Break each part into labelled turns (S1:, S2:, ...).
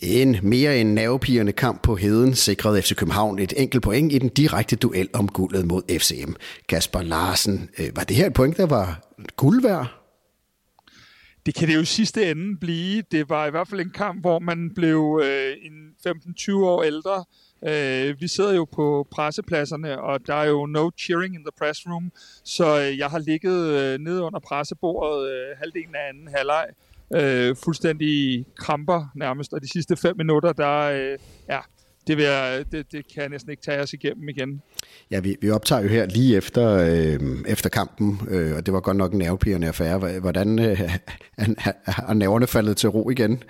S1: En mere end nervepigerne kamp på heden sikrede FC København et enkelt point i den direkte duel om guldet mod FCM. Kasper Larsen, øh, var det her et point, der var guld værd?
S2: Det kan det jo i sidste ende blive. Det var i hvert fald en kamp, hvor man blev øh, en 15-20 år ældre. Øh, vi sidder jo på pressepladserne, og der er jo no cheering in the press room, så øh, jeg har ligget øh, nede under pressebordet øh, halvdelen af anden halvleg øh, fuldstændig kramper nærmest, og de sidste fem minutter, der, øh, ja, det, vil jeg, det, det kan jeg næsten ikke tage os igennem igen.
S1: Ja, vi, vi optager jo her lige efter, øh, efter kampen, øh, og det var godt nok en nervepirrende affære. Hvordan øh, er nerverne faldet til ro igen?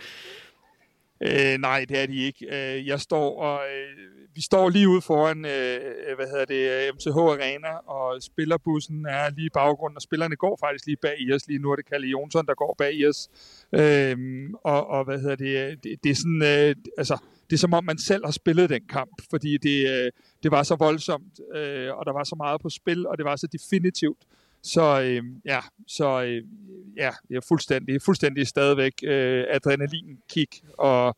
S2: Øh, nej, det er de ikke. Øh, jeg står og øh, vi står lige ude foran øh, hvad hedder det, øh, MTH Arena, og spillerbussen er lige i baggrunden, og spillerne går faktisk lige bag i os. Lige nu er det Kalle Jonsson, der går bag i os. Øh, og, og hvad hedder det, øh, det, det er sådan, øh, altså, det er som om man selv har spillet den kamp, fordi det, øh, det var så voldsomt, øh, og der var så meget på spil, og det var så definitivt. Så øh, ja, så øh, ja, jeg er fuldstændig, fuldstændig stadigvæk øh, adrenalin-kick, og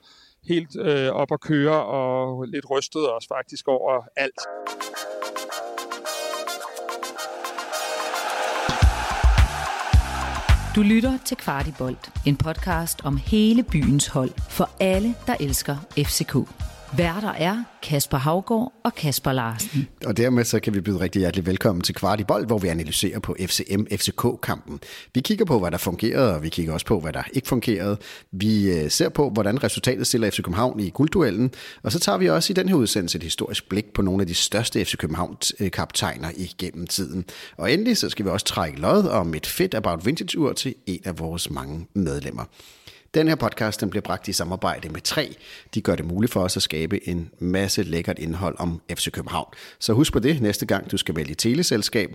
S2: helt øh, op at køre, og lidt rystet også faktisk over alt.
S3: Du lytter til Kvartibolt, en podcast om hele byens hold for alle, der elsker FCK. Værter er Kasper Havgård og Kasper Larsen.
S1: Og dermed så kan vi byde rigtig hjertelig velkommen til Kvart i Bold, hvor vi analyserer på FCM-FCK-kampen. Vi kigger på, hvad der fungerede, og vi kigger også på, hvad der ikke fungerede. Vi øh, ser på, hvordan resultatet stiller FC København i guldduellen, og så tager vi også i den her udsendelse et historisk blik på nogle af de største FC København-kaptajner øh, igennem tiden. Og endelig så skal vi også trække lod om et fedt About Vintage-ur til en af vores mange medlemmer. Den her podcast den bliver bragt i samarbejde med 3. De gør det muligt for os at skabe en masse lækkert indhold om FC København. Så husk på det næste gang, du skal vælge teleselskab.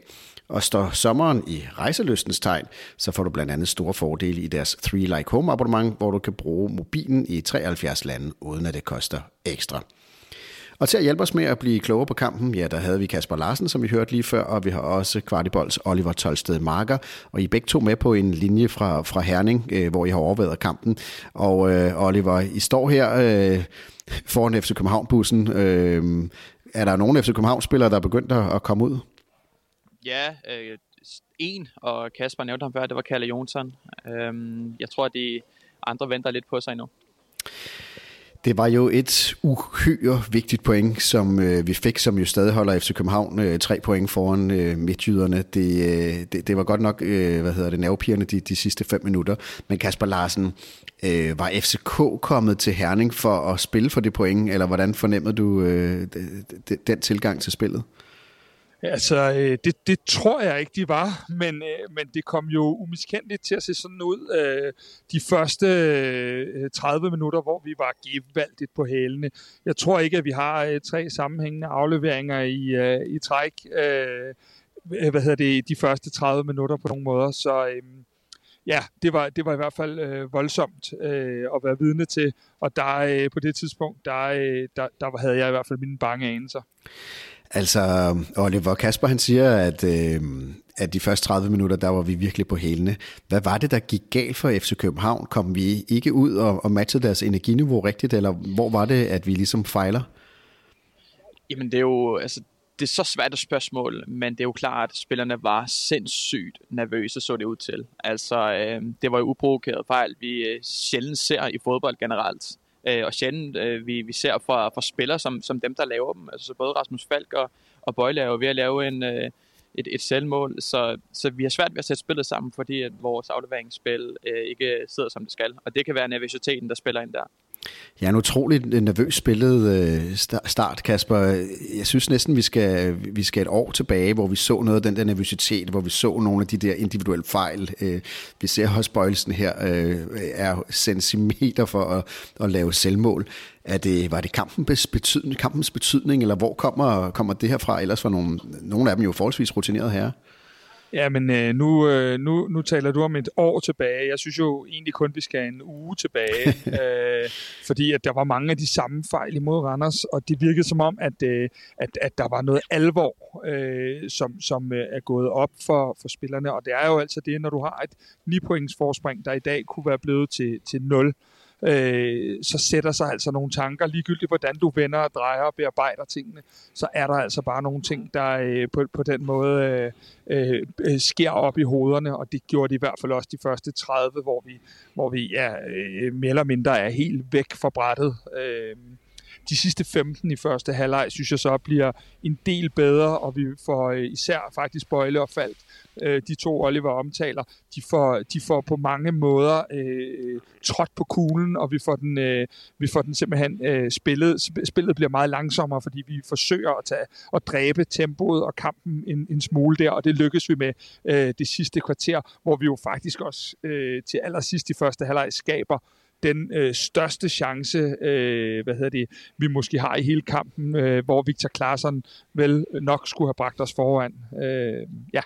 S1: Og står sommeren i rejselystens tegn, så får du blandt andet store fordele i deres 3 Like Home abonnement, hvor du kan bruge mobilen i 73 lande, uden at det koster ekstra. Og til at hjælpe os med at blive klogere på kampen, ja, der havde vi Kasper Larsen, som vi hørte lige før, og vi har også Kvartibolds Oliver Tolsted Marker, og I er begge to med på en linje fra, fra Herning, øh, hvor I har overvejet kampen. Og øh, Oliver, I står her øh, foran FC København-bussen. Øh, er der nogen FC København-spillere, der er begyndt at, at komme ud?
S4: Ja, øh, en, og Kasper nævnte ham før, det var Kalle Jonsson. Øh, jeg tror, at de andre venter lidt på sig endnu.
S1: Det var jo et uhyre vigtigt point, som øh, vi fik, som jo stadig holder FC København øh, tre point foran øh, midtjyderne. Det, øh, det, det var godt nok, øh, hvad hedder det, nervepigerne de, de sidste fem minutter. Men Kasper Larsen, øh, var FCK kommet til Herning for at spille for det point, eller hvordan fornemmede du øh, den tilgang til spillet?
S2: Altså, øh, det, det tror jeg ikke, de var, men, øh, men det kom jo umiskendeligt til at se sådan ud øh, de første øh, 30 minutter, hvor vi var gevaldigt på hælene. Jeg tror ikke, at vi har øh, tre sammenhængende afleveringer i, øh, i træk, hvad hedder det, de første 30 minutter på nogen måder, så ja, det var, det var i hvert fald øh, voldsomt øh, at være vidne til, og der øh, på det tidspunkt, der, øh, der, der havde jeg i hvert fald mine bange anelser.
S1: Altså, Oliver Kasper han siger, at, øh, at de første 30 minutter, der var vi virkelig på hælene. Hvad var det, der gik galt for FC København? Kom vi ikke ud og, og matchede deres energiniveau rigtigt, eller hvor var det, at vi ligesom fejler?
S4: Jamen, det er jo, altså, det er så svært et spørgsmål, men det er jo klart, at spillerne var sindssygt nervøse, så det ud til. Altså, øh, det var jo uprovokeret fejl, vi øh, sjældent ser i fodbold generelt øh, og sjældent øh, vi, vi ser fra, fra spillere som, som dem, der laver dem. Altså både Rasmus Falk og, og Bøjle er jo ved at lave en, øh, et, et selvmål, så, så vi har svært ved at sætte spillet sammen, fordi at vores afleveringsspil øh, ikke sidder som det skal. Og det kan være nervøsiteten, der spiller ind der.
S1: Ja, en utrolig nervøs spillet øh, start, Kasper. Jeg synes næsten, vi skal, vi skal et år tilbage, hvor vi så noget af den der nervøsitet, hvor vi så nogle af de der individuelle fejl. Øh, vi ser også Bøjelsen her øh, er centimeter for at, at lave selvmål. Er det, var det kampens betydning, kampens betydning, eller hvor kommer, kommer det her fra? Ellers var nogle, nogle af dem jo forholdsvis rutineret her.
S2: Ja, men øh, nu, øh, nu, nu taler du om et år tilbage. Jeg synes jo egentlig kun, vi skal en uge tilbage, øh, fordi at der var mange af de samme fejl imod Randers, og det virkede som om, at, øh, at, at der var noget alvor, øh, som, som øh, er gået op for, for spillerne, og det er jo altså det, når du har et 9 points forspring, der i dag kunne være blevet til, til 0, øh, så sætter sig altså nogle tanker, ligegyldigt hvordan du vender og drejer og bearbejder tingene, så er der altså bare nogle ting, der øh, på, på den måde øh, øh, øh sker op i hovederne, og det gjorde de i hvert fald også de første 30, hvor vi, hvor vi ja, øh, mere eller mindre er helt væk fra brættet. Øh, de sidste 15 i første halvleg, synes jeg så bliver en del bedre, og vi får øh, især faktisk Bøjle og Falk, de to Oliver omtaler, de får, de får på mange måder øh, trådt på kuglen, og vi får den, øh, vi får den simpelthen øh, spillet. Spillet bliver meget langsommere, fordi vi forsøger at, tage, at dræbe tempoet og kampen en, en smule der, og det lykkes vi med øh, det sidste kvarter, hvor vi jo faktisk også øh, til allersidst i første halvleg skaber den øh, største chance, øh, hvad hedder det, vi måske har i hele kampen, øh, hvor Victor Klaasen vel nok skulle have bragt os foran. Øh, ja.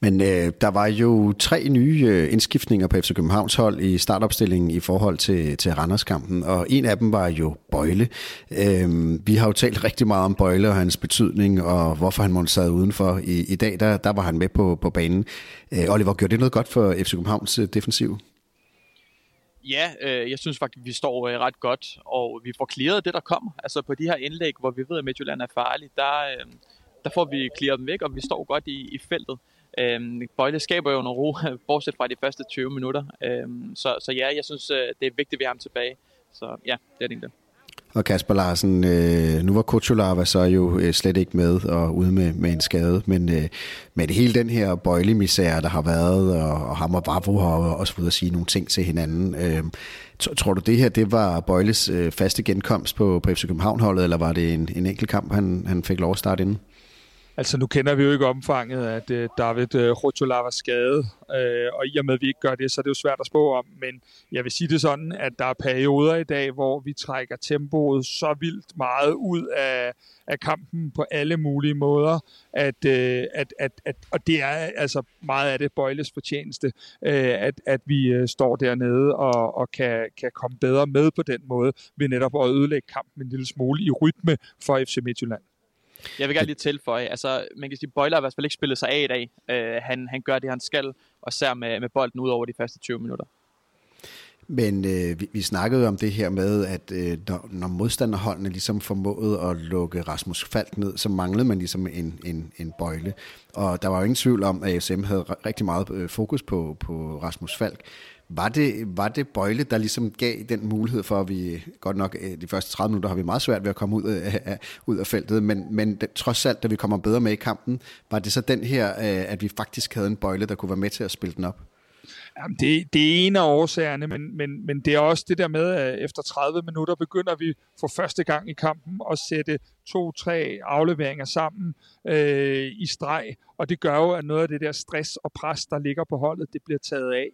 S1: Men øh, der var jo tre nye øh, indskiftninger på FC Københavns hold i startopstillingen i forhold til, til Randerskampen, og en af dem var jo Bøjle. Øh, vi har jo talt rigtig meget om Bøjle og hans betydning, og hvorfor han måtte sad udenfor. I, i dag, der, der var han med på, på banen. Øh, Oliver, gjorde det noget godt for FC Københavns øh, defensiv?
S4: Ja, øh, jeg synes faktisk, vi står øh, ret godt, og vi får klaret det, der kommer. Altså på de her indlæg, hvor vi ved, at Midtjylland er farlig, der, øh, der får vi klaret dem væk, og vi står godt i, i feltet. Øh, Bøjle skaber jo noget ro, bortset fra de første 20 minutter. Øh, så, så ja, jeg synes, øh, det er vigtigt, at vi har ham tilbage. Så ja, det er det egentlig.
S1: Og Kasper Larsen, øh, nu var Kutsulava så jo øh, slet ikke med og ude med, med en skade, men øh, med det hele den her bøjlemisære, der har været, og, og ham og Vavro har også fået at sige nogle ting til hinanden. Øh, tror du det her, det var Bøjles øh, faste genkomst på, på FC København-holdet, eller var det en, en enkelt kamp, han, han fik lov at starte inden?
S2: Altså nu kender vi jo ikke omfanget, at øh, David øh, uh, Rotula var skadet, øh, og i og med, at vi ikke gør det, så er det jo svært at spå om. Men jeg vil sige det sådan, at der er perioder i dag, hvor vi trækker tempoet så vildt meget ud af, af kampen på alle mulige måder, at, at, at, at og det er altså meget af det Bøjles fortjeneste, at, at vi står dernede og, og kan, kan komme bedre med på den måde, ved netop at ødelægge kampen en lille smule i rytme for FC Midtjylland.
S4: Jeg vil gerne lige tilføje, altså man kan sige, Bøjler har i hvert fald ikke spillet sig af i dag. Uh, han, han gør det, han skal, og ser med, med bolden ud over de første 20 minutter.
S1: Men øh, vi, vi snakkede om det her med, at øh, når, når modstanderholdene ligesom formåede at lukke Rasmus Falk ned, så manglede man ligesom en, en, en bøjle. Og der var jo ingen tvivl om, at ASM havde rigtig meget øh, fokus på, på Rasmus Falk. Var det, var det Bøjle, der ligesom gav den mulighed for, at vi, godt nok øh, de første 30 minutter har vi meget svært ved at komme ud øh, af, ud af feltet, men, men trods alt, da vi kommer bedre med i kampen, var det så den her, øh, at vi faktisk havde en Bøjle, der kunne være med til at spille den op?
S2: Jamen, det, det er en af årsagerne, men, men, men det er også det der med, at efter 30 minutter begynder vi for første gang i kampen at sætte to-tre afleveringer sammen øh, i streg, og det gør jo, at noget af det der stress og pres, der ligger på holdet, det bliver taget af.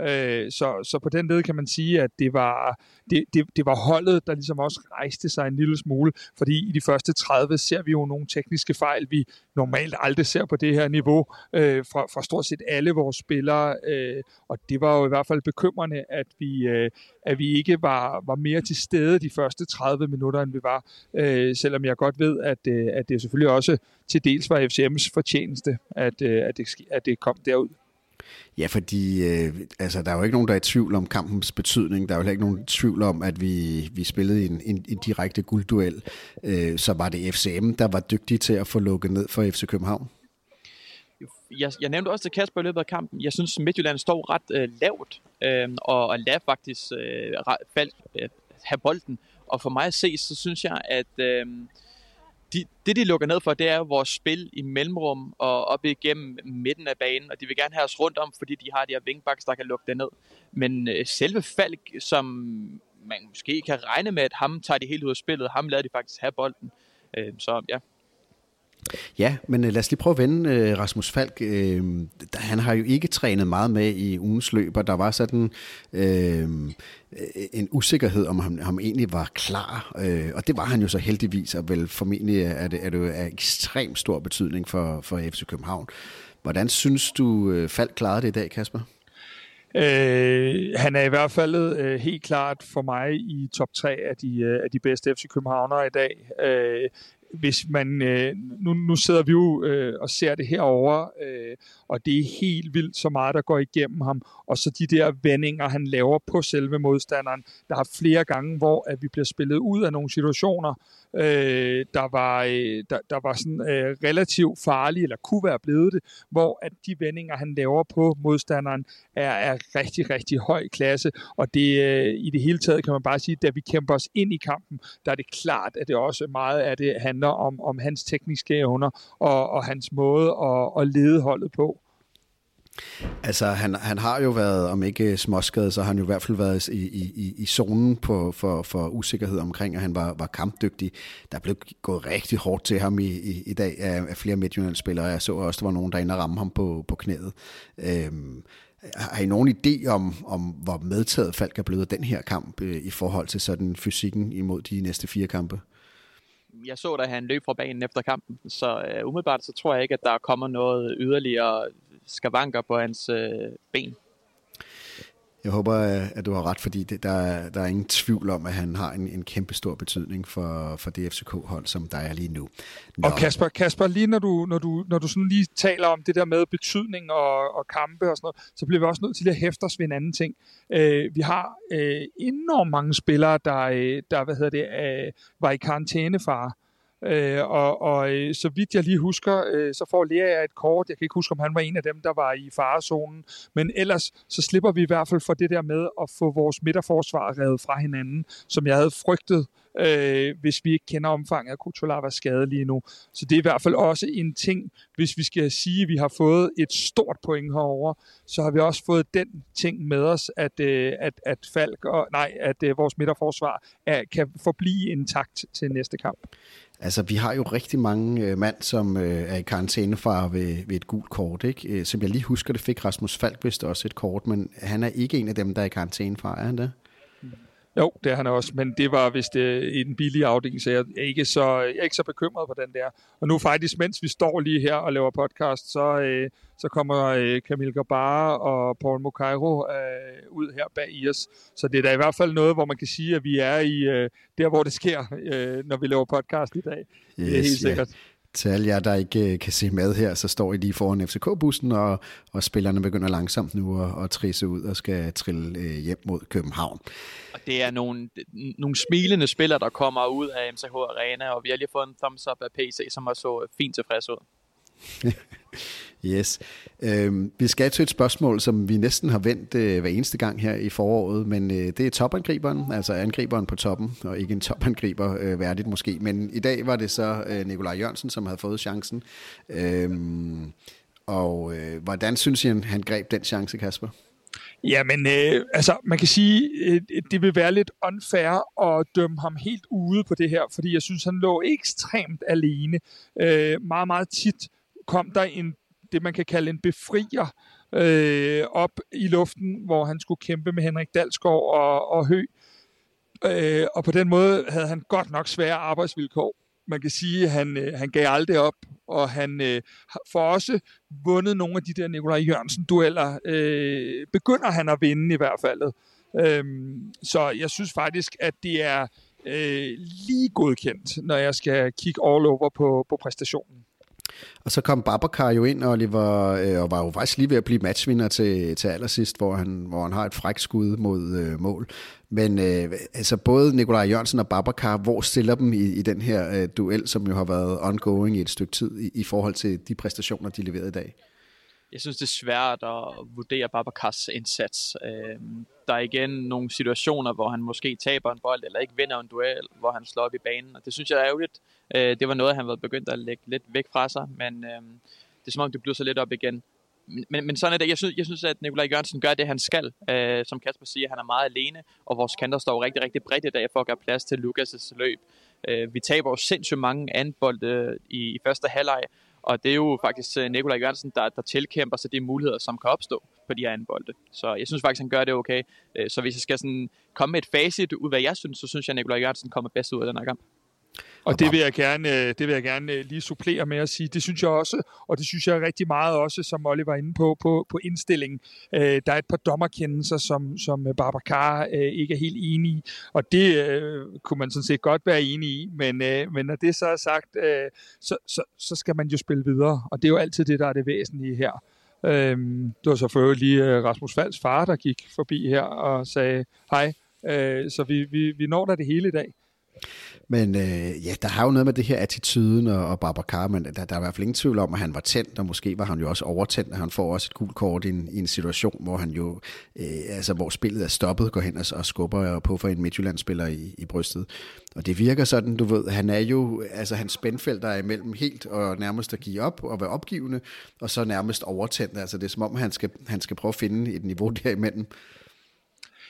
S2: Øh, så, så på den led kan man sige, at det var, det, det, det var holdet, der ligesom også rejste sig en lille smule, fordi i de første 30 ser vi jo nogle tekniske fejl, vi normalt aldrig ser på det her niveau øh, fra, fra stort set alle vores spillere, øh, og det var jo i hvert fald bekymrende, at vi, øh, at vi ikke var, var mere til stede de første 30 minutter, end vi var, øh, selvom jeg godt ved, at, øh, at det selvfølgelig også til dels var FCM's fortjeneste, at, øh, at, det, at det kom derud.
S1: Ja, fordi øh, altså, der er jo ikke nogen, der er i tvivl om kampens betydning. Der er jo ikke nogen tvivl om, at vi, vi spillede en, en, en direkte guldduel. Øh, så var det FCM, der var dygtige til at få lukket ned for FC København.
S4: Jeg, jeg nævnte også til Kasper i løbet af kampen, jeg synes Midtjylland står ret øh, lavt, øh, og, og lader faktisk øh, fald, øh, have bolden. Og for mig at se, så synes jeg, at... Øh, de, det, de lukker ned for, det er vores spil i mellemrum og op igennem midten af banen, og de vil gerne have os rundt om, fordi de har de her wingbacks, der kan lukke det ned. Men øh, selve Falk, som man måske kan regne med, at ham tager de helt ud af spillet, ham lader de faktisk have bolden. Øh, så ja,
S1: Ja, men øh, lad os lige prøve at vende øh, Rasmus Falk. Øh, han har jo ikke trænet meget med i ugens løb, og der var sådan øh, en usikkerhed om, han, han egentlig var klar. Og det var han jo så heldigvis, og vel formentlig er det, er det af ekstrem stor betydning for, for FC København. Hvordan synes du, Falk klarede det i dag, Kasper?
S2: Øh, han er i hvert fald øh, helt klart for mig i top 3 af de, øh, af de bedste FC Københavnere i dag. Øh, hvis man, øh, nu, nu sidder vi jo øh, og ser det herover øh, og det er helt vildt så meget, der går igennem ham, og så de der vendinger, han laver på selve modstanderen. Der har flere gange, hvor at vi bliver spillet ud af nogle situationer, øh, der var, øh, der, der var sådan øh, relativt farlige, eller kunne være blevet det, hvor at de vendinger, han laver på modstanderen, er, er rigtig, rigtig høj klasse, og det øh, i det hele taget kan man bare sige, da vi kæmper os ind i kampen, der er det klart, at det også meget af det han handler om, om hans tekniske evner og, og hans måde at, at lede holdet på.
S1: Altså, han, han har jo været, om ikke småskadet, så har han jo i hvert fald været i, i, i zonen på, for, for usikkerhed omkring, at han var, var kampdygtig. Der blev gået rigtig hårdt til ham i, i, i dag af, af flere midtjyllandsspillere. Jeg så også, der var nogen, der inde og ramme ham på, på knæet. Øhm, har I nogen idé om, om hvor medtaget Falk er blevet den her kamp øh, i forhold til sådan fysikken imod de næste fire kampe?
S4: Jeg så, da han løb fra banen efter kampen, så øh, umiddelbart så tror jeg ikke, at der kommer noget yderligere skavanker på hans øh, ben.
S1: Jeg håber, at du har ret, fordi det, der, der er ingen tvivl om, at han har en, en kæmpe stor betydning for, for det FCK-hold, som der er lige nu.
S2: Nå. Og Kasper, Kasper lige når du, når, du, når du sådan lige taler om det der med betydning og, og kampe og sådan noget, så bliver vi også nødt til at hæfte os ved en anden ting. Øh, vi har øh, enormt mange spillere, der, øh, der hvad hedder det, øh, var i karantænefare. Øh, og, og øh, så vidt jeg lige husker, øh, så får Lea et kort. Jeg kan ikke huske, om han var en af dem, der var i farezonen. Men ellers, så slipper vi i hvert fald for det der med at få vores midterforsvar revet fra hinanden, som jeg havde frygtet, øh, hvis vi ikke kender omfanget af Kutulavas skade lige nu. Så det er i hvert fald også en ting, hvis vi skal sige, at vi har fået et stort point herover, så har vi også fået den ting med os, at, øh, at, at Falk og, nej, at øh, vores midterforsvar er, kan forblive intakt til næste kamp.
S1: Altså, vi har jo rigtig mange øh, mand, som øh, er i karantænefar ved, ved et gult kort, ikke? Øh, som jeg lige husker, det fik Rasmus Falk vist også et kort, men han er ikke en af dem, der er i karantænefar, er han det?
S2: Jo, det er han også, men det var vist øh, i den billige afdeling, så jeg er, ikke så, jeg er ikke så bekymret på den der. Og nu faktisk, mens vi står lige her og laver podcast, så, øh, så kommer øh, Camille Gabara og Paul Mokairo øh, ud her bag i os. Så det er da i hvert fald noget, hvor man kan sige, at vi er i øh, der, hvor det sker, øh, når vi laver podcast i dag. Yes, det er helt sikkert. Yeah.
S1: Til alle jer, der ikke øh, kan se med her, så står I lige foran FCK-bussen, og, og spillerne begynder langsomt nu at, at trisse ud og skal trille øh, hjem mod København.
S4: Og det er nogle, nogle smilende spillere, der kommer ud af MCH Arena, og vi har lige fået en thumbs up af PC, som også så øh, fint tilfreds ud.
S1: yes. Øhm, vi skal til et spørgsmål, som vi næsten har vendt øh, hver eneste gang her i foråret, men øh, det er topangriberen, altså angriberen på toppen, og ikke en topangriber øh, værdigt måske. Men i dag var det så øh, Nikolaj Jørgensen, som havde fået chancen. Øhm, og øh, hvordan synes I, han greb den chance, Kasper?
S2: Ja, men øh, altså, man kan sige, øh, det vil være lidt unfair at dømme ham helt ude på det her, fordi jeg synes, han lå ekstremt alene. Øh, meget, meget tit kom der en, det man kan kalde en befrier øh, op i luften, hvor han skulle kæmpe med Henrik Dalsgaard og, og Hø. Øh, og på den måde havde han godt nok svære arbejdsvilkår. Man kan sige, at han, øh, han gav aldrig op, og han øh, får også vundet nogle af de der Nikolaj Jørgensen-dueller. Øh, begynder han at vinde i hvert fald. Øh, så jeg synes faktisk, at det er øh, lige godkendt, når jeg skal kigge all over på, på præstationen.
S1: Og så kom Babacar jo ind, Oliver, øh, og var jo faktisk lige ved at blive matchvinder til, til allersidst, hvor han, hvor han har et fræk skud mod øh, mål. Men øh, altså både Nikolaj Jørgensen og Babacar, hvor stiller dem i, i den her øh, duel, som jo har været ongoing i et stykke tid, i, i forhold til de præstationer, de leverede i dag?
S4: Jeg synes, det er svært at vurdere Babacars indsats. Øh, der er igen nogle situationer, hvor han måske taber en bold, eller ikke vinder en duel, hvor han slår op i banen, og det synes jeg er ærgerligt. Øh, det var noget, han var begyndt at lægge lidt væk fra sig, men øh, det er som om, det bliver så lidt op igen. Men, men sådan er det. Jeg synes, jeg synes at Nikolaj Jørgensen gør det, han skal. Øh, som Kasper siger, han er meget alene, og vores kanter står rigtig, rigtig bredt i dag for at gøre plads til Lukas' løb. Øh, vi taber jo sindssygt mange anbolde øh, i, i første halvleg, og det er jo faktisk øh, Nikolaj Jørgensen, der, der tilkæmper sig de muligheder, som kan opstå på de her anbolde. Så jeg synes faktisk, han gør det okay. Øh, så hvis jeg skal sådan komme med et facit ud, hvad jeg synes, så synes jeg, at Nikolaj Jørgensen kommer bedst ud af den her kamp.
S2: Og det vil jeg gerne, øh, det vil jeg gerne øh, lige supplere med at sige. Det synes jeg også, og det synes jeg rigtig meget også, som Oliver var inde på, på, på indstillingen. Øh, der er et par dommerkendelser, som, som øh, Babacar ikke er helt enig i, og det øh, kunne man sådan set godt være enig i, men, øh, men når det så er sagt, øh, så, så, så skal man jo spille videre, og det er jo altid det, der er det væsentlige her. Øhm, det var så for lige Rasmus Falds far, der gik forbi her og sagde hej. Øh, så vi, vi, vi når da det hele i dag.
S1: Men øh, ja, der har jo noget med det her attituden og, og Babacar, men der, der er i hvert fald ingen tvivl om, at han var tændt, og måske var han jo også overtændt, og han får også et gult kort i en, i en situation, hvor han jo, øh, altså hvor spillet er stoppet, går hen og, og skubber på for en Midtjylland-spiller i, i brystet. Og det virker sådan, du ved, han er jo, altså hans spændfelt er imellem helt og nærmest at give op og være opgivende, og så nærmest overtændt. Altså det er som om, han skal, han skal prøve at finde et niveau derimellem.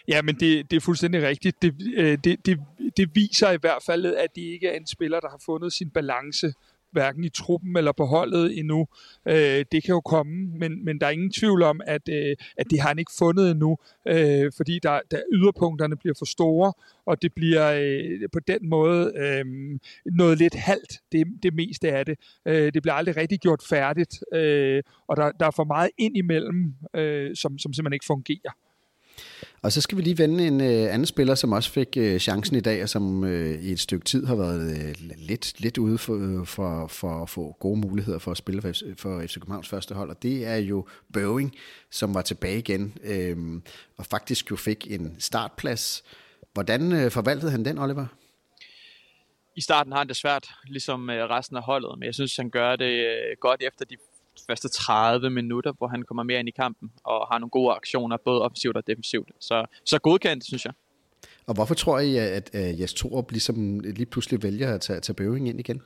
S2: Ja, men det, det er fuldstændig rigtigt. Det, øh, det, det, det viser i hvert fald, at det ikke er en spiller, der har fundet sin balance hverken i truppen eller på holdet endnu. Øh, det kan jo komme, men, men der er ingen tvivl om, at, øh, at det har han ikke fundet endnu, øh, fordi der, der yderpunkterne bliver for store, og det bliver øh, på den måde øh, noget lidt halvt, det, det meste af det. Øh, det bliver aldrig rigtig gjort færdigt, øh, og der, der er for meget ind imellem, øh, som, som simpelthen ikke fungerer.
S1: Og så skal vi lige vende en øh, anden spiller, som også fik øh, chancen i dag, og som øh, i et stykke tid har været øh, lidt, lidt ude for, øh, for, for at få gode muligheder for at spille for, for FC Københavns første hold, og det er jo Bøving, som var tilbage igen, øh, og faktisk jo fik en startplads. Hvordan øh, forvaltede han den, Oliver?
S4: I starten har han det svært, ligesom øh, resten af holdet, men jeg synes, han gør det øh, godt efter de første 30 minutter, hvor han kommer mere ind i kampen og har nogle gode aktioner, både offensivt og defensivt. Så, så godkendt, synes jeg.
S1: Og hvorfor tror I, at, at Jes Torup ligesom lige pludselig vælger at tage, tage Bøving ind igen?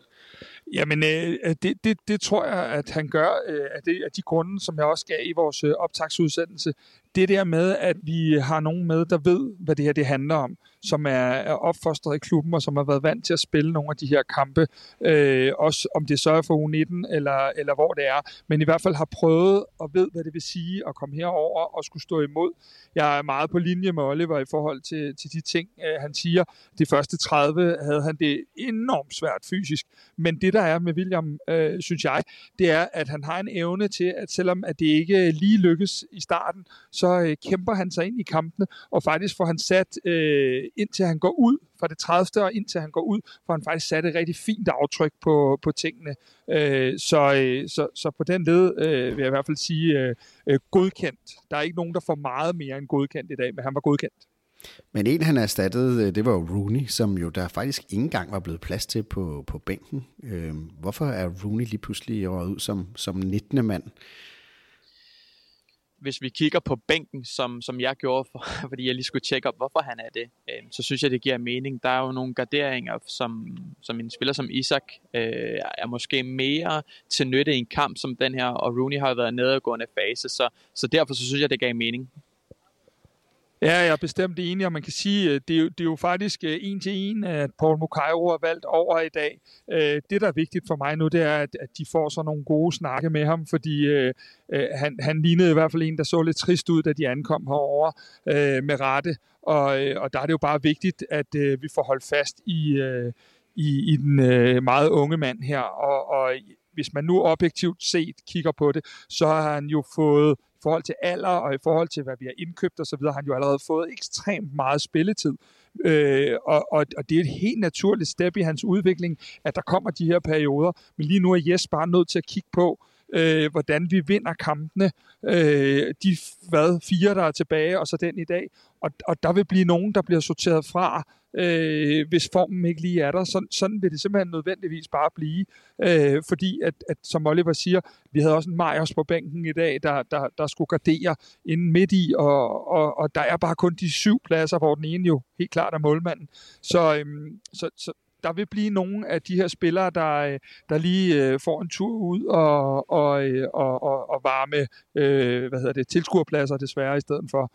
S2: Jamen, øh, det, det, det tror jeg, at han gør øh, af, det, af de grunde, som jeg også gav i vores øh, optagsudsendelse. Det der med, at vi har nogen med, der ved, hvad det her det handler om som er, er opfostret i klubben, og som har været vant til at spille nogle af de her kampe, øh, også om det så er for U19 eller, eller hvor det er, men i hvert fald har prøvet og ved, hvad det vil sige at komme herover og skulle stå imod. Jeg er meget på linje med Oliver i forhold til, til de ting, øh, han siger. De første 30 havde han det enormt svært fysisk, men det der er med William, øh, synes jeg, det er, at han har en evne til, at selvom at det ikke lige lykkes i starten, så øh, kæmper han sig ind i kampene, og faktisk får han sat øh, indtil han går ud fra det 30. og indtil han går ud, for han faktisk satte et rigtig fint aftryk på, på tingene. Øh, så, øh, så, så på den led øh, vil jeg i hvert fald sige øh, øh, godkendt. Der er ikke nogen, der får meget mere end godkendt i dag, men han var godkendt.
S1: Men en, han erstattede, øh, det var jo Rooney, som jo der faktisk ikke engang var blevet plads til på, på bænken. Øh, hvorfor er Rooney lige pludselig ud som, som 19. mand?
S4: Hvis vi kigger på bænken, som, som jeg gjorde, for, fordi jeg lige skulle tjekke op, hvorfor han er det, øh, så synes jeg, det giver mening. Der er jo nogle garderinger, som, som en spiller som Isak øh, er måske mere til nytte i en kamp som den her, og Rooney har været nedadgående fase, så, så derfor så synes jeg, det gav mening.
S2: Ja, jeg er bestemt enig, og man kan sige, øh, det er jo, det er jo faktisk en til en, at Paul Mukairo er valgt over i dag. Øh, det, der er vigtigt for mig nu, det er, at, de får så nogle gode snakke med ham, fordi øh, han, han lignede i hvert fald en, der så lidt trist ud, da de ankom herover med rette. Og, og der er det jo bare vigtigt, at vi får holdt fast i, i, i den meget unge mand her. Og, og hvis man nu objektivt set kigger på det, så har han jo fået forhold til alder og i forhold til, hvad vi har indkøbt osv., har han jo allerede fået ekstremt meget spilletid. Øh, og, og, og det er et helt naturligt step i hans udvikling, at der kommer de her perioder. Men lige nu er Jes bare nødt til at kigge på, øh, hvordan vi vinder kampene. Øh, de hvad, fire, der er tilbage, og så den i dag. Og, og der vil blive nogen, der bliver sorteret fra, øh, hvis formen ikke lige er der. Så, sådan vil det simpelthen nødvendigvis bare blive. Øh, fordi, at, at, som Oliver siger, vi havde også en Majers på bænken i dag, der, der, der skulle gardere inden midt i, og, og, og der er bare kun de syv pladser, hvor den ene jo helt klart er målmanden. Så, øh, så, så der vil blive nogle af de her spillere, der, der lige øh, får en tur ud og, og, øh, og, og, og varme øh, hvad hedder det, tilskuerpladser desværre i stedet for.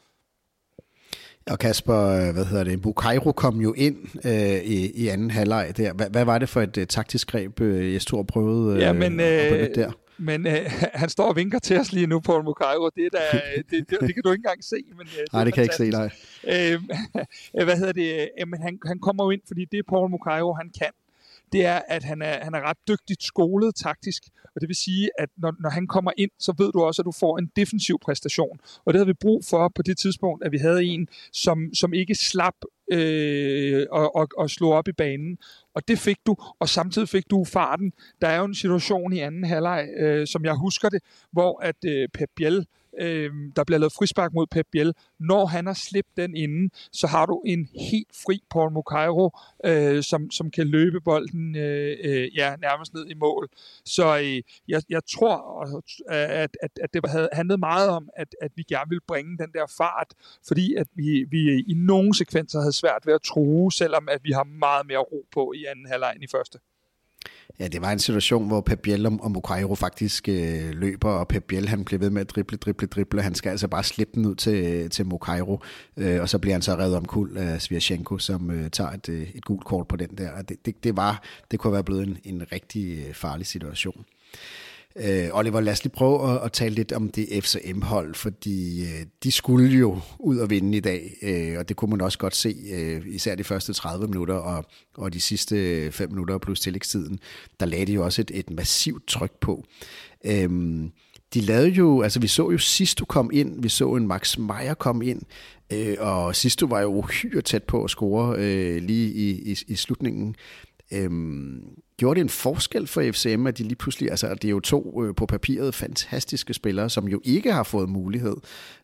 S1: Og Kasper, øh, hvad hedder det, Bukairo kom jo ind øh, i, i anden halvleg der. Hvad, hvad var det for et uh, taktisk greb, uh, Jesper prøvede uh,
S2: ja, men, øh, der? Men øh, han står og vinker til os lige nu, Paul Mukairo. Det, er da, det, det, det, kan du ikke engang se. Men,
S1: øh, nej, det kan jeg ikke se, nej.
S2: Øh, hvad hedder det? Jamen, han, han kommer jo ind, fordi det Paul Mukairo, han kan det er, at han er, han er ret dygtigt skolet taktisk. Og det vil sige, at når, når han kommer ind, så ved du også, at du får en defensiv præstation. Og det havde vi brug for på det tidspunkt, at vi havde en, som, som ikke slap øh, og, og, og slog op i banen. Og det fik du, og samtidig fik du farten. Der er jo en situation i anden halvleg, øh, som jeg husker det, hvor at øh, Pep Biel øh, der bliver lavet frispark mod Pep Biel. Når han har slæbt den inden, så har du en helt fri Paul Mukairo, øh, som, som kan løbe bolden øh, øh, ja, nærmest ned i mål. Så øh, jeg, jeg tror, at, at, at det havde handlet meget om, at, at vi gerne ville bringe den der fart, fordi at vi, vi i nogle sekvenser havde svært ved at true, selvom at vi har meget mere ro på i anden halvleg end i første.
S1: Ja, det var en situation, hvor Pep Biel og Mukairo faktisk øh, løber, og Pep Biel han bliver ved med at drible, drible, drible. Han skal altså bare slippe den ud til, til Mukairo, øh, og så bliver han så reddet om kul af Sviashenko, som øh, tager et, øh, et gult kort på den der. Og det, det, det, var, det kunne være blevet en, en rigtig øh, farlig situation. Øh, Oliver, lad os lige prøve at, at tale lidt om det FCM-hold, fordi øh, de skulle jo ud og vinde i dag, øh, og det kunne man også godt se, øh, især de første 30 minutter og, og de sidste øh, 5 minutter plus tillægstiden, der lagde de jo også et, et massivt tryk på. Øh, de lavede jo, altså vi så jo sidst du kom ind, vi så en Max Meyer komme ind, øh, og sidst du var jo uhyre tæt på at score øh, lige i, i, i slutningen. Øhm, gjorde det en forskel for FCM, at de lige pludselig, altså det er jo to øh, på papiret fantastiske spillere, som jo ikke har fået mulighed.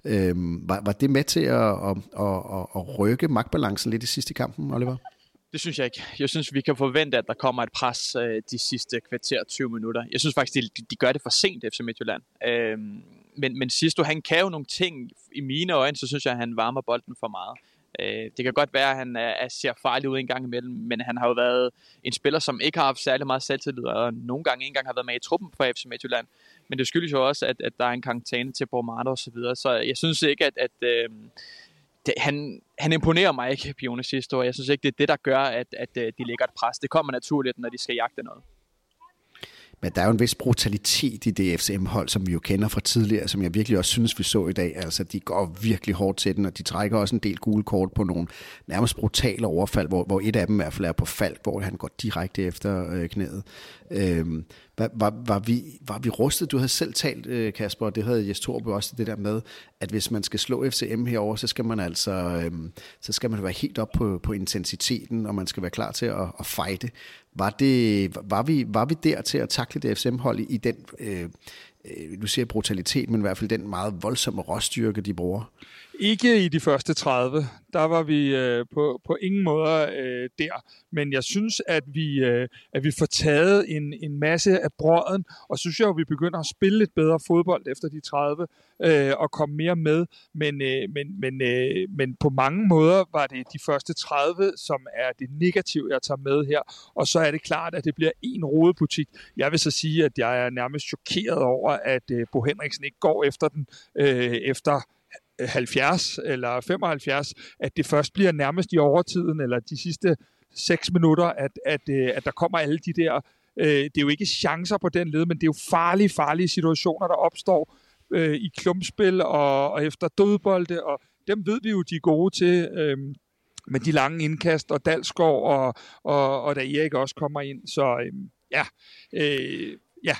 S1: Øhm, var, var det med til at, at, at, at rykke magtbalancen lidt i sidste kampen, Oliver?
S4: Det synes jeg ikke. Jeg synes, vi kan forvente, at der kommer et pres øh, de sidste kvarter 20 minutter. Jeg synes faktisk, de, de gør det for sent, FC Midtjylland. Øhm, men, men Sisto, han kan jo nogle ting. I mine øjne, så synes jeg, at han varmer bolden for meget. Øh, det kan godt være, at han øh, er, ser farlig ud en gang imellem, men han har jo været en spiller, som ikke har haft særlig meget selvtillid, og nogle gange ikke engang har været med i truppen for FC Midtjylland. Men det skyldes jo også, at, at der er en karantæne til Bormato og så videre, så jeg synes ikke, at, at øh, det, han, han imponerer mig ikke, Pione sidste år. Jeg synes ikke, det er det, der gør, at, at øh, de lægger et pres. Det kommer naturligt, når de skal jagte noget.
S1: Men der er jo en vis brutalitet i det FCM-hold, som vi jo kender fra tidligere, som jeg virkelig også synes, vi så i dag. Altså, de går virkelig hårdt til den, og de trækker også en del gule kort på nogle nærmest brutale overfald, hvor, hvor et af dem i hvert fald er på fald, hvor han går direkte efter øh, knæet. Øhm, var, var, var, vi, var vi rustet? Du havde selv talt, øh, Kasper, og det havde Jes Torbe også, det der med, at hvis man skal slå FCM herover, så skal man altså øhm, så skal man være helt op på, på intensiteten, og man skal være klar til at, at fighte. Var, det, var, vi, var vi der til at takle det FCM-hold i, i den, øh, øh nu du siger brutalitet, men i hvert fald den meget voldsomme råstyrke, de bruger?
S2: Ikke i de første 30. Der var vi øh, på, på ingen måde øh, der. Men jeg synes, at vi, øh, at vi får taget en, en masse af brøden, og synes jeg, at vi begynder at spille lidt bedre fodbold efter de 30, øh, og komme mere med. Men, øh, men, men, øh, men på mange måder var det de første 30, som er det negative, jeg tager med her. Og så er det klart, at det bliver en rodebutik. Jeg vil så sige, at jeg er nærmest chokeret over, at øh, Bo Henriksen ikke går efter den øh, efter 70 eller 75, at det først bliver nærmest i overtiden, eller de sidste 6 minutter, at, at, øh, at der kommer alle de der, øh, det er jo ikke chancer på den led, men det er jo farlige, farlige situationer, der opstår øh, i klumpspil og, og efter dødbolde, og dem ved vi jo, de er gode til, øh, med de lange indkast, og Dalsgaard, og, og, og da Erik også kommer ind, så øh, ja, øh, ja,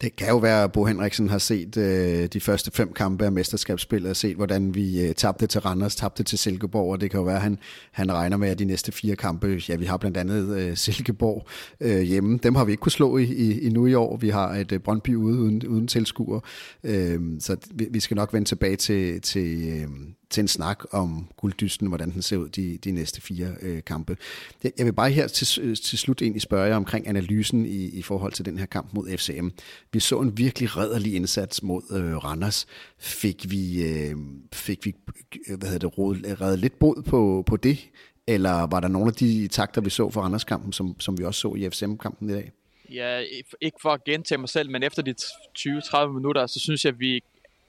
S1: det kan jo være, at Bo Henriksen har set øh, de første fem kampe af mesterskabsspillet og set, hvordan vi øh, tabte til Randers, tabte til Silkeborg, og det kan jo være, at han, han regner med, at de næste fire kampe, ja, vi har blandt andet øh, Silkeborg øh, hjemme, dem har vi ikke kunne slå i, i, i nu i år. Vi har et øh, Brøndby ude uden, uden tilskuer, øh, så vi, vi skal nok vende tilbage til, til, øh, til en snak om gulddysten, hvordan den ser ud de, de næste fire øh, kampe. Jeg vil bare her til, øh, til slut egentlig spørge jer omkring analysen i, i forhold til den her kamp mod FCM. Vi så en virkelig redderlig indsats mod øh, Randers. Fik vi, øh, fik vi øh, hvad hedder det, råd, reddet lidt bod på, på det? Eller var der nogle af de takter, vi så for Randers-kampen, som, som vi også så i FCM-kampen i dag?
S4: Ja, ikke for at gentage mig selv, men efter de 20-30 minutter, så synes jeg, at vi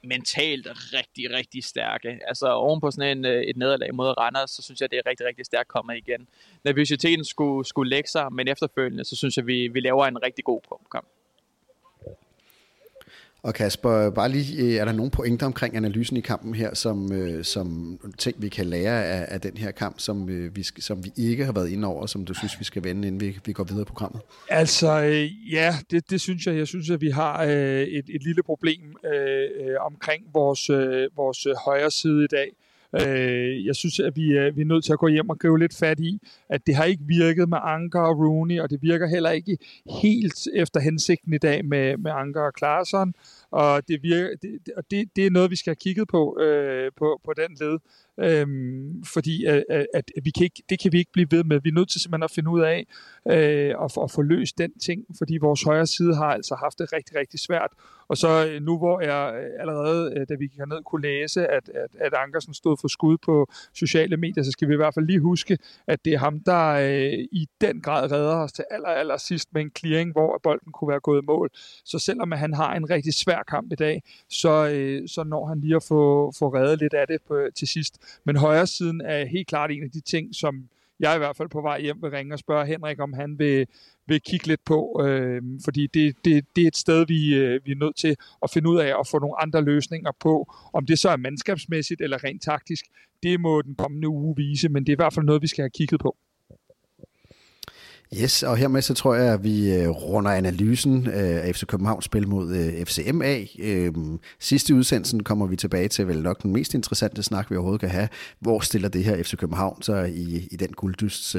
S4: mentalt rigtig, rigtig stærke. Altså oven på sådan en, øh, et nederlag mod Randers, så synes jeg, det er rigtig, rigtig stærkt kommet igen. Nervøsiteten skulle, skulle lægge sig, men efterfølgende, så synes jeg, vi, vi laver en rigtig god kamp.
S1: Og Kasper, bare lige, øh, er der nogle pointer omkring analysen i kampen her, som, øh, som ting, vi kan lære af, af den her kamp, som, øh, vi, som vi ikke har været inde over, som du synes, vi skal vende, inden vi, vi går videre i programmet?
S2: Altså, øh, ja, det, det synes jeg. Jeg synes, at vi har øh, et, et lille problem øh, omkring vores, øh, vores højre side i dag. Øh, jeg synes, at vi er, vi er nødt til at gå hjem og gribe lidt fat i, at det har ikke virket med Anker og Rooney, og det virker heller ikke helt efter hensigten i dag med, med Anker og Klaarsson. Og det, virker, det, det, det er noget, vi skal have kigget på, øh, på, på den led. Øhm, fordi at, at, vi kan ikke, det kan vi ikke blive ved med. Vi er nødt til simpelthen at finde ud af øh, at, at få løst den ting, fordi vores højre side har altså haft det rigtig, rigtig svært. Og så øh, nu hvor jeg allerede, da vi gik herned, kunne læse, at, at, at Ankersen stod for skud på sociale medier, så skal vi i hvert fald lige huske, at det er ham, der øh, i den grad redder os til aller, aller sidst med en clearing, hvor bolden kunne være gået i mål. Så selvom han har en rigtig svær kamp i dag, så, øh, så når han lige at få, få reddet lidt af det på, til sidst. Men højre siden er helt klart en af de ting, som jeg i hvert fald på vej hjem vil ringe og spørge Henrik, om han vil, vil kigge lidt på, øh, fordi det, det, det er et sted, vi, øh, vi er nødt til at finde ud af at få nogle andre løsninger på. Om det så er mandskabsmæssigt eller rent taktisk, det må den kommende uge vise, men det er i hvert fald noget, vi skal have kigget på.
S1: Yes, og hermed så tror jeg, at vi øh, runder analysen øh, af FC Københavns spil mod øh, FCM af. Øhm, sidste udsendelsen kommer vi tilbage til vel nok den mest interessante snak, vi overhovedet kan have. Hvor stiller det her FC København så i, i den gulddyst,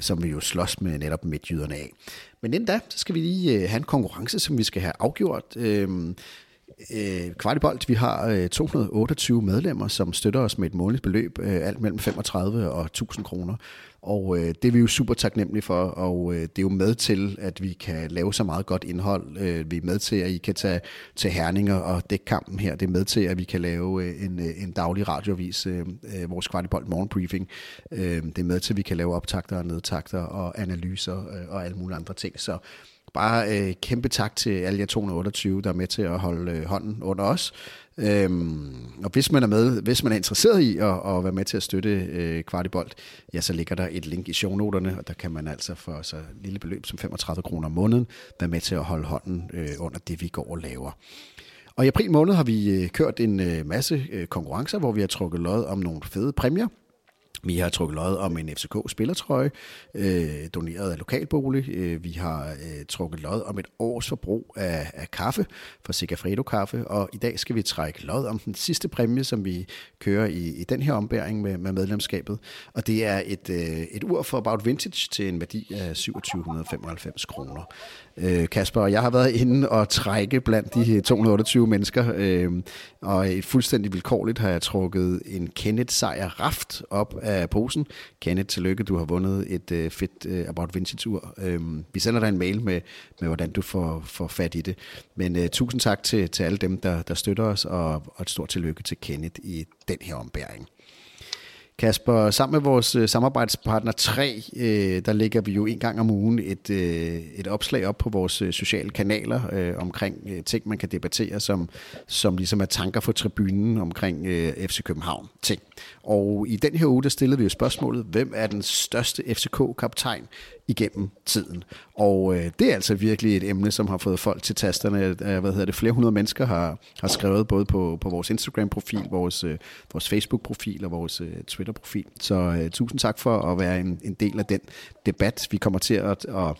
S1: som vi jo slås med netop midtjyderne af. Men inden da, så skal vi lige have en konkurrence, som vi skal have afgjort. Øhm, Øh, Kvartibolt, vi har øh, 228 medlemmer, som støtter os med et månedligt beløb, øh, alt mellem 35 og 1000 kroner. Og øh, det er vi jo super taknemmelige for, og øh, det er jo med til, at vi kan lave så meget godt indhold. Øh, vi er med til, at I kan tage til Herninger og dække kampen her. Det er med til, at vi kan lave øh, en, øh, en daglig radiovis, øh, øh, vores Kvartibolt morgenbriefing. Øh, det er med til, at vi kan lave optakter og nedtakter og analyser øh, og alle mulige andre ting. Så bare øh, kæmpe tak til alle jer 228, der er med til at holde øh, hånden under os. Øhm, og hvis man er med, hvis man er interesseret i at, at være med til at støtte øh, Kvartibolt, ja, så ligger der et link i shownoterne, og der kan man altså for så lille beløb som 35 kroner om måneden være med til at holde hånden øh, under det, vi går og laver. Og i april måned har vi øh, kørt en øh, masse øh, konkurrencer, hvor vi har trukket lod om nogle fede præmier. Vi har trukket lod om en FCK-spillertrøje, øh, doneret af lokalbolig. Øh, vi har øh, trukket lod om et års forbrug af, af kaffe fra Sigafredo Kaffe, og i dag skal vi trække lod om den sidste præmie, som vi kører i, i den her ombæring med, med medlemskabet. Og det er et, øh, et ur for About Vintage til en værdi af 2795 kroner. Øh, Kasper, jeg har været inde og trække blandt de 228 mennesker, øh, og fuldstændig vilkårligt har jeg trukket en Kenneth Sejer Raft op af posen. Kenneth, tillykke, du har vundet et øh, fedt øh, About Vintage-ur. Øh, vi sender dig en mail med, med hvordan du får, får fat i det. Men øh, tusind tak til, til alle dem, der, der støtter os, og, og et stort tillykke til Kenneth i den her ombæring. Kasper, sammen med vores øh, samarbejdspartner 3, øh, der lægger vi jo en gang om ugen et, øh, et opslag op på vores sociale kanaler øh, omkring ting, man kan debattere, som, som ligesom er tanker for tribunen omkring øh, FC København ting. Og i den her uge, der stillede vi jo spørgsmålet, hvem er den største FCK-kaptajn igennem tiden? Og øh, det er altså virkelig et emne, som har fået folk til tasterne. Øh, hvad hedder det? Flere hundrede mennesker har, har skrevet både på, på vores Instagram-profil, vores, øh, vores Facebook-profil og vores øh, Twitter-profil. Så øh, tusind tak for at være en, en del af den debat. Vi kommer til at, at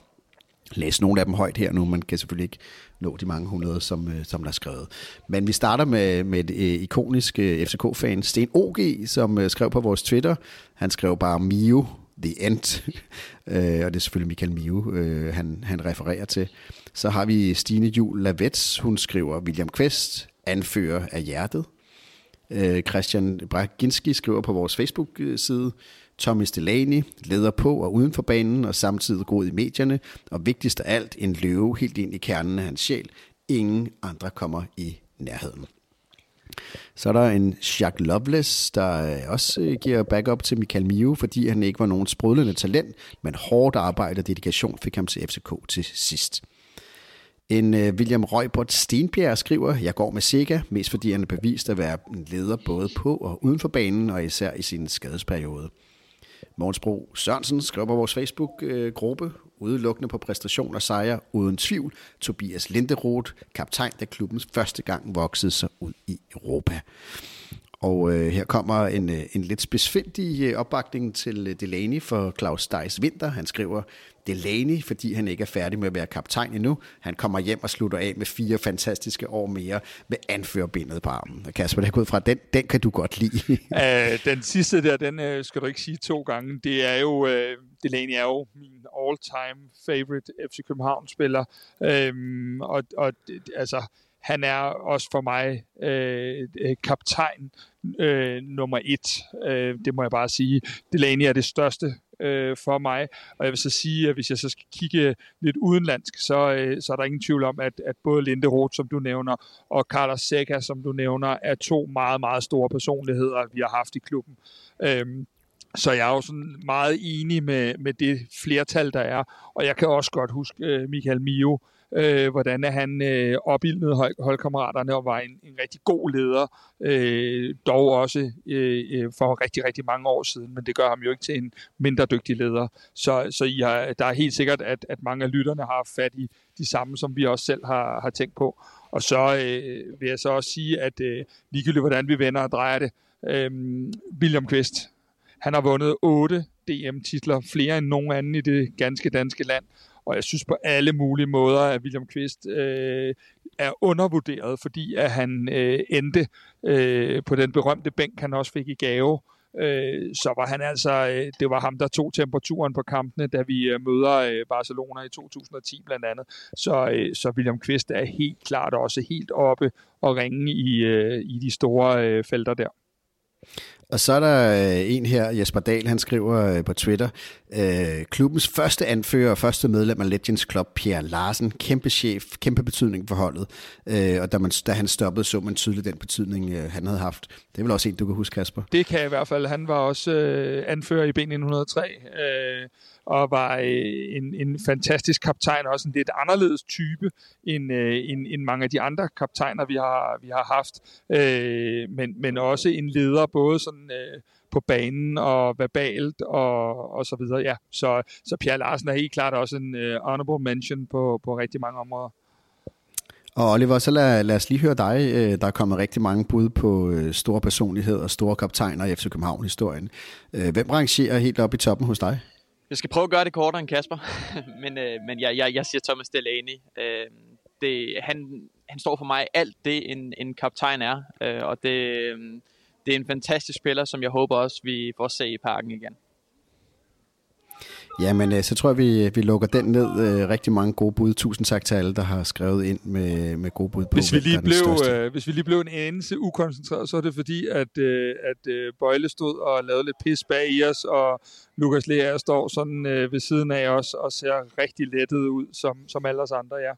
S1: læse nogle af dem højt her nu. Man kan selvfølgelig ikke nå de mange hundrede, som, øh, som der er skrevet. Men vi starter med, med et øh, ikonisk øh, FCK-fan, Sten OG, som øh, skrev på vores Twitter. Han skrev bare Mio, The End. øh, og det er selvfølgelig Michael Mio, øh, han, han refererer til. Så har vi Stine Jul Lavets. Hun skriver William Quest, anfører af hjertet. Øh, Christian Braginski skriver på vores Facebook-side, øh, Thomas Delaney, leder på og uden for banen, og samtidig god i medierne, og vigtigst af alt, en løve helt ind i kernen af hans sjæl. Ingen andre kommer i nærheden. Så er der en Jacques Loveless, der øh, også øh, giver backup til Michael Mio, fordi han ikke var nogen sprudlende talent, men hårdt arbejde og dedikation fik ham til FCK til sidst. En øh, William Røgbert Stenbjerg skriver, jeg går med Sega, mest fordi han er bevist at være en leder både på og uden for banen, og især i sin skadesperiode. Mogens Bro Sørensen skrev på vores Facebook-gruppe, udelukkende på præstation og sejre, uden tvivl. Tobias Linderoth, kaptajn, da klubbens første gang voksede sig ud i Europa. Og øh, her kommer en, øh, en lidt spidsfindig øh, opbakning til øh, Delaney for Claus Steis Vinter. Han skriver, Delaney, fordi han ikke er færdig med at være kaptajn endnu. Han kommer hjem og slutter af med fire fantastiske år mere med anførbindet på armen. Og Kasper, det er gået fra, den, den kan du godt lide.
S2: Æh, den sidste der, den øh, skal du ikke sige to gange. Det er jo, øh, Delaney er jo min all-time favorite FC København-spiller. Øhm, og, og altså, han er også for mig øh, øh, kaptajn øh, nummer et. Øh, det må jeg bare sige. Delaney er det største øh, for mig. Og jeg vil så sige, at hvis jeg så skal kigge lidt udenlandsk, så, øh, så er der ingen tvivl om, at, at både Linde Roth, som du nævner, og Carlos Seca, som du nævner, er to meget, meget store personligheder, vi har haft i klubben. Øh, så jeg er jo sådan meget enig med, med det flertal, der er. Og jeg kan også godt huske øh, Michael Mio, øh, Øh, hvordan han øh, opildnede hold, holdkammeraterne og var en, en rigtig god leder, øh, dog også øh, øh, for rigtig, rigtig mange år siden, men det gør ham jo ikke til en mindre dygtig leder. Så, så I har, der er helt sikkert, at, at mange af lytterne har fat i de samme, som vi også selv har, har tænkt på. Og så øh, vil jeg så også sige, at øh, ligegyldigt hvordan vi vender og drejer det, øh, William Quist, han har vundet otte DM-titler, flere end nogen anden i det ganske danske land. Og jeg synes på alle mulige måder, at William Kvist øh, er undervurderet, fordi at han øh, endte øh, på den berømte bænk, han også fik i gave. Øh, så var han altså, øh, det var ham, der tog temperaturen på kampene, da vi øh, møder øh, Barcelona i 2010 blandt andet. Så, øh, så William Kvist er helt klart også helt oppe og ringe i, øh, i de store øh, felter der.
S1: Og så er der øh, en her, Jesper Dahl, han skriver øh, på Twitter, øh, klubbens første anfører og første medlem af Legends Club, Pierre Larsen, kæmpe chef, kæmpe betydning for holdet. Øh, og da, man, da han stoppede, så man tydeligt den betydning, øh, han havde haft. Det er vel også en, du kan huske, Kasper?
S2: Det kan jeg i hvert fald. Han var også øh, anfører i B1903. Øh, og var øh, en, en fantastisk kaptajn, også en lidt anderledes type end, øh, end, end mange af de andre kaptajner, vi har, vi har haft, øh, men, men også en leder, både sådan øh, på banen og verbalt og, og så videre. Ja, så, så Pierre Larsen er helt klart også en uh, honorable mention på, på rigtig mange områder.
S1: Og Oliver, så lad, lad os lige høre dig. Øh, der er kommet rigtig mange bud på øh, store personligheder og store kaptajner i FC København-historien. Hvem rangerer helt op i toppen hos dig?
S4: Jeg skal prøve at gøre det kortere end Kasper, men, øh, men jeg, jeg, jeg siger Thomas Delaney. Øh, det, han, han står for mig alt det, en, en kaptajn er, øh, og det, øh, det er en fantastisk spiller, som jeg håber også, vi får se i parken igen.
S1: Jamen, øh, så tror jeg, vi, vi lukker den ned. Øh, rigtig mange gode bud. Tusind tak til alle, der har skrevet ind med, med gode bud på,
S2: hvis vi lige blev, øh, Hvis vi lige blev en anelse ukoncentreret, så er det fordi, at, øh, at øh, Bøjle stod og lavede lidt pis bag i os, og Lukas Lea står sådan øh, ved siden af os og ser rigtig lettet ud, som, som alle os andre, ja.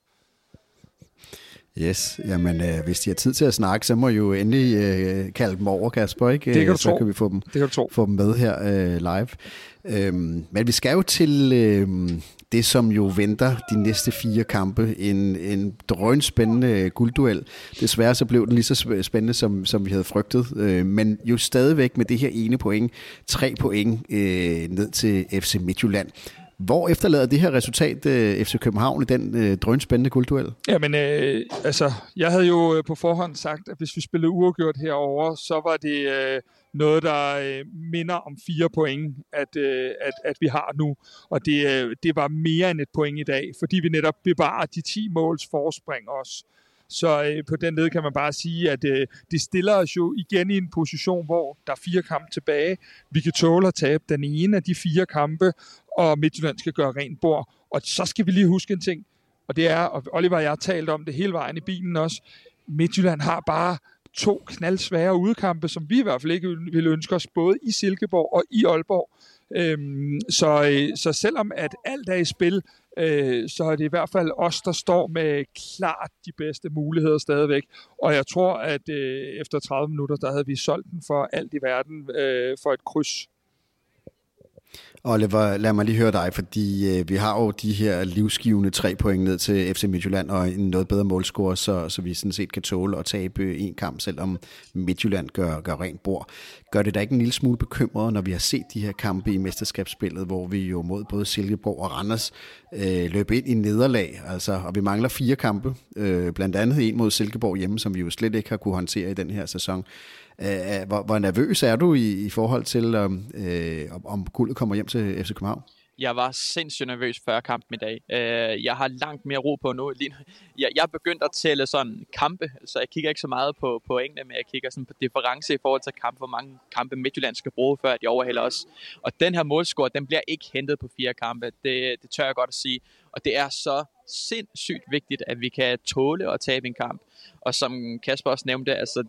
S1: Yes, jamen øh, hvis de har tid til at snakke, så må I jo endelig øh, kalde dem over, Kasper, ikke?
S2: Det kan du
S1: så
S2: tro.
S1: kan vi få dem,
S2: det kan du tro.
S1: få dem med her øh, live. Øhm, men vi skal jo til øh, det, som jo venter de næste fire kampe. En, en drønspændende guldduel. Desværre så blev den lige så spændende, som, som vi havde frygtet. Øh, men jo stadigvæk med det her ene point, tre point øh, ned til FC Midtjylland. Hvor efterlader det her resultat øh, FC København i den øh, drønspændende guldduel?
S2: Jamen, øh, altså, jeg havde jo øh, på forhånd sagt, at hvis vi spillede uafgjort herover, så var det øh, noget, der øh, minder om fire point, at, øh, at, at vi har nu. Og det, øh, det var mere end et point i dag, fordi vi netop bevarer de 10 måls forspring også. Så øh, på den led kan man bare sige, at øh, det stiller os jo igen i en position, hvor der er fire kampe tilbage. Vi kan tåle at tabe den ene af de fire kampe, og Midtjylland skal gøre rent bord. Og så skal vi lige huske en ting, og det er, og Oliver og jeg har talt om det hele vejen i bilen også, Midtjylland har bare to knaldsvære udkampe, som vi i hvert fald ikke vil ønske os, både i Silkeborg og i Aalborg. Øhm, så, øh, så selvom at alt er i spil, øh, så er det i hvert fald os, der står med klart de bedste muligheder stadigvæk. Og jeg tror, at øh, efter 30 minutter, der havde vi solgt den for alt i verden øh, for et kryds.
S1: Oliver, lad mig lige høre dig, fordi øh, vi har jo de her livsgivende tre point ned til FC Midtjylland og en noget bedre målscore, så, så vi sådan set kan tåle at tabe en kamp, selvom Midtjylland gør, gør rent bord. Gør det da ikke en lille smule bekymret, når vi har set de her kampe i mesterskabsspillet, hvor vi jo mod både Silkeborg og Randers øh, løb ind i nederlag, altså, og vi mangler fire kampe, øh, blandt andet en mod Silkeborg hjemme, som vi jo slet ikke har kunne håndtere i den her sæson. Øh, øh, hvor, hvor nervøs er du i, i forhold til, om, øh, om guldet kommer hjem til FC København?
S4: Jeg var sindssygt nervøs før kampen i dag. Øh, jeg har langt mere ro på nu. Jeg, jeg er begyndt at tælle sådan kampe, så jeg kigger ikke så meget på pointene, men jeg kigger sådan på difference i forhold til kampe, hvor mange kampe Midtjylland skal bruge, før de overhælder os. Og den her målscore, den bliver ikke hentet på fire kampe. Det, det tør jeg godt at sige. Og det er så sindssygt vigtigt, at vi kan tåle at tabe en kamp. Og som Kasper også nævnte, altså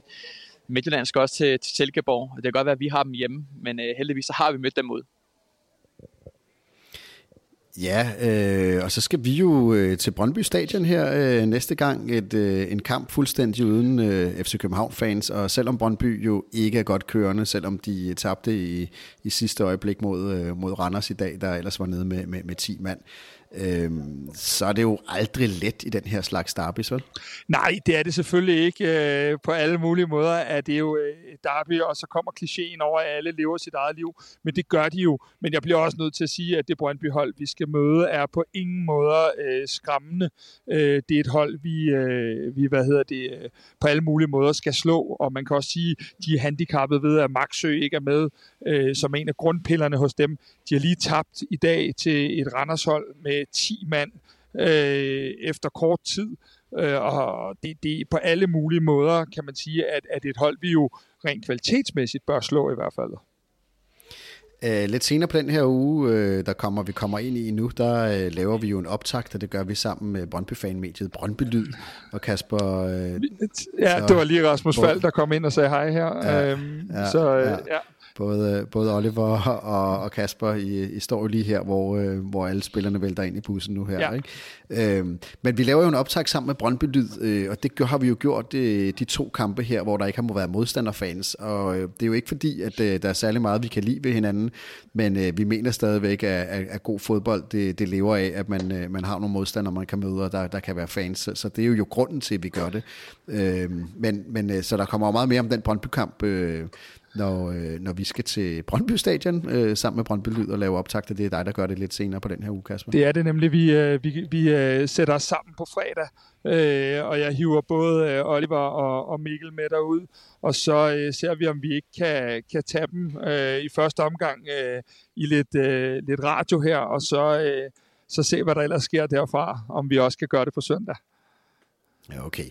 S4: Midtjylland skal også til, til Silkeborg. Det kan godt være, at vi har dem hjemme, men øh, heldigvis så har vi mødt dem ud.
S1: Ja, øh, og så skal vi jo øh, til Brøndby Stadion her øh, næste gang. Et, øh, en kamp fuldstændig uden øh, FC København-fans, og selvom Brøndby jo ikke er godt kørende, selvom de øh, tabte i, i sidste øjeblik mod, øh, mod Randers i dag, der ellers var nede med, med, med 10 mand, øhm, så er det jo aldrig let i den her slags derbys, vel?
S2: Nej, det er det selvfølgelig ikke. Øh, på alle mulige måder er det jo øh, et derby, og så kommer klichéen over, at alle lever sit eget liv. Men det gør de jo. Men jeg bliver også nødt til at sige, at det Brøndby-hold, vi skal møde, er på ingen måde øh, skræmmende. Øh, det er et hold, vi, øh, vi hvad hedder det, øh, på alle mulige måder skal slå, og man kan også sige, de er handicappede ved, at Maxø ikke er med øh, som en af grundpillerne hos dem. De har lige tabt i dag til et Randershold med 10 mand øh, efter kort tid. Øh, og det, det på alle mulige måder kan man sige, at, at et hold, vi jo rent kvalitetsmæssigt bør slå i hvert fald.
S1: Uh, lidt senere på den her uge, uh, der kommer vi kommer ind i nu, der uh, laver vi jo en optakt, og det gør vi sammen med Brøndby-fanmediet Brøndby Lyd. Og Kasper... Uh,
S2: ja, så, det var lige Rasmus Fald, der kom ind og sagde hej her.
S1: Ja, um, ja, så uh, ja. Både, både Oliver og, og Kasper, I, I står jo lige her, hvor, øh, hvor alle spillerne vælter ind i bussen nu her. Ja. Ikke? Øhm, men vi laver jo en optag sammen med Brøndby Lyd, øh, og det har vi jo gjort de, de to kampe her, hvor der ikke har må være modstanderfans. Og øh, det er jo ikke fordi, at øh, der er særlig meget, vi kan lide ved hinanden, men øh, vi mener stadigvæk, at, at, at god fodbold, det, det lever af, at man, øh, man har nogle modstandere, man kan møde, og der, der kan være fans. Så, så det er jo, jo grunden til, at vi gør det. Øh, men, men øh, så der kommer jo meget mere om den Brøndby-kamp, øh, når, øh, når vi skal til Brøndby Stadion øh, sammen med Brøndby Lyd og lave optag. Det er dig, der gør det lidt senere på den her uge, Kasper.
S2: Det er det nemlig. Vi, øh, vi, vi øh, sætter os sammen på fredag, øh, og jeg hiver både øh, Oliver og, og Mikkel med derud, og så øh, ser vi, om vi ikke kan, kan tage dem øh, i første omgang øh, i lidt, øh, lidt radio her, og så, øh, så se, hvad der ellers sker derfra, om vi også kan gøre det på søndag.
S1: Ja, okay.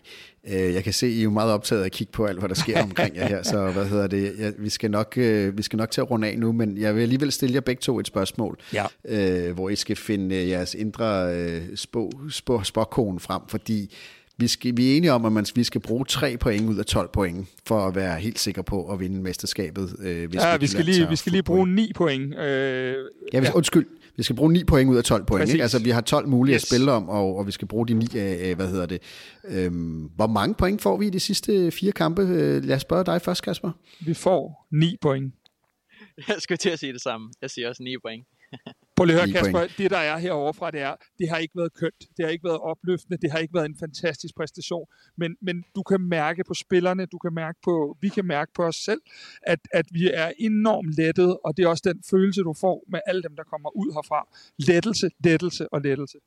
S1: Øh, jeg kan se, I er jo meget optaget af at kigge på alt, hvad der sker omkring jer her, så hvad hedder det? Ja, vi, skal nok, øh, vi skal nok til at runde af nu, men jeg vil alligevel stille jer begge to et spørgsmål, ja. øh, hvor I skal finde jeres indre øh, spå, spå, spåkone frem, fordi vi, skal, vi er enige om, at man, vi skal bruge 3 point ud af 12 point, for at være helt sikker på at vinde mesterskabet.
S2: Øh, hvis ja, vi, vi skal, lige, vi skal lige bruge 9 point. Øh,
S1: ja, hvis, ja. undskyld, vi skal bruge 9 point ud af 12 point. Ikke? Altså, vi har 12 mulige yes. at spille om, og, og vi skal bruge de 9 af, hvad hedder det. Øhm, hvor mange point får vi i de sidste fire kampe? Øh, lad os spørge dig først, Kasper.
S2: Vi får 9 point.
S4: Jeg skal til at sige det samme. Jeg siger også 9 point.
S2: Prøv lige at høre, Kasper, point. det der er herovre fra, det er, det har ikke været kønt, det har ikke været opløftende, det har ikke været en fantastisk præstation, men, men du kan mærke på spillerne, du kan mærke på, vi kan mærke på os selv, at, at vi er enormt lettet, og det er også den følelse, du får med alle dem, der kommer ud herfra. Lettelse, lettelse og lettelse.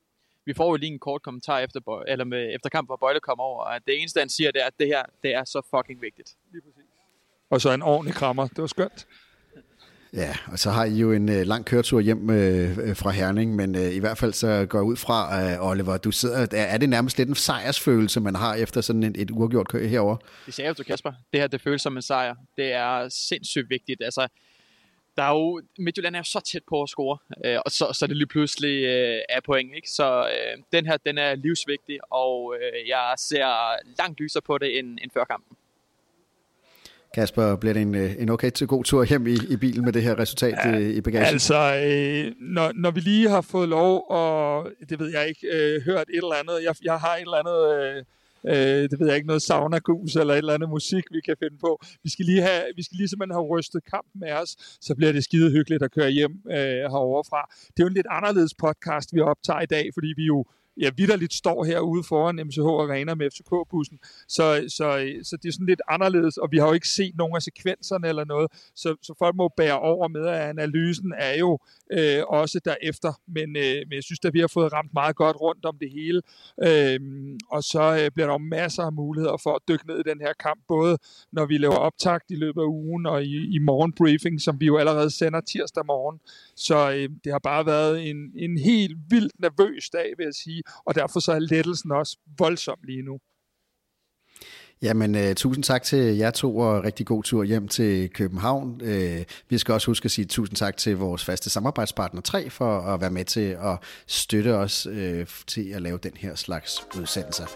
S4: Vi får jo lige en kort kommentar efter, eller med, efter kamp, hvor Bøjle kommer over, at det eneste, han siger, det er, at det her, det er så fucking vigtigt. Lige præcis.
S2: Og så en ordentlig krammer. Det var skønt.
S1: Ja, og så har I jo en øh, lang køretur hjem øh, øh, fra Herning, men øh, i hvert fald så går jeg ud fra, øh, Oliver, du sidder, er, er det nærmest lidt en sejrsfølelse, man har efter sådan et, et uafgjort kø herover?
S4: Det sagde du, Kasper. Det her, det føles som en sejr. Det er sindssygt vigtigt. Altså, der er jo, Midtjylland er jo så tæt på at score, øh, og så, så er det lige pludselig øh, er point. Ikke? Så øh, den her, den er livsvigtig, og øh, jeg ser langt lyser på det end, end før kampen.
S1: Kasper, bliver det en, øh, en okay til god tur hjem i, i bilen med det her resultat ja, i bagagen?
S2: Altså, øh, når, når vi lige har fået lov, og det ved jeg ikke, øh, hørt et eller andet, jeg, jeg har et eller andet... Øh, øh, det ved jeg ikke, noget sauna-gus eller et eller andet musik, vi kan finde på. Vi skal lige, have, vi skal lige simpelthen have rystet kampen med os, så bliver det skide hyggeligt at køre hjem øh, herovre fra. Det er jo en lidt anderledes podcast, vi optager i dag, fordi vi jo ja, vidderligt står herude foran MCH Arena med FCK-bussen. Så, så, så det er sådan lidt anderledes, og vi har jo ikke set nogen af sekvenserne eller noget, så, så folk må bære over med, at analysen er jo øh, også derefter. Men, øh, men jeg synes, at vi har fået ramt meget godt rundt om det hele. Øh, og så øh, bliver der masser af muligheder for at dykke ned i den her kamp, både når vi laver optakt i løbet af ugen og i, i morgenbriefing, som vi jo allerede sender tirsdag morgen. Så øh, det har bare været en, en helt vildt nervøs dag, vil jeg sige, og derfor så er lettelsen også voldsom lige nu.
S1: Jamen, uh, tusind tak til jer to, og rigtig god tur hjem til København. Uh, vi skal også huske at sige tusind tak til vores faste samarbejdspartner 3 for at være med til at støtte os uh, til at lave den her slags udsendelser.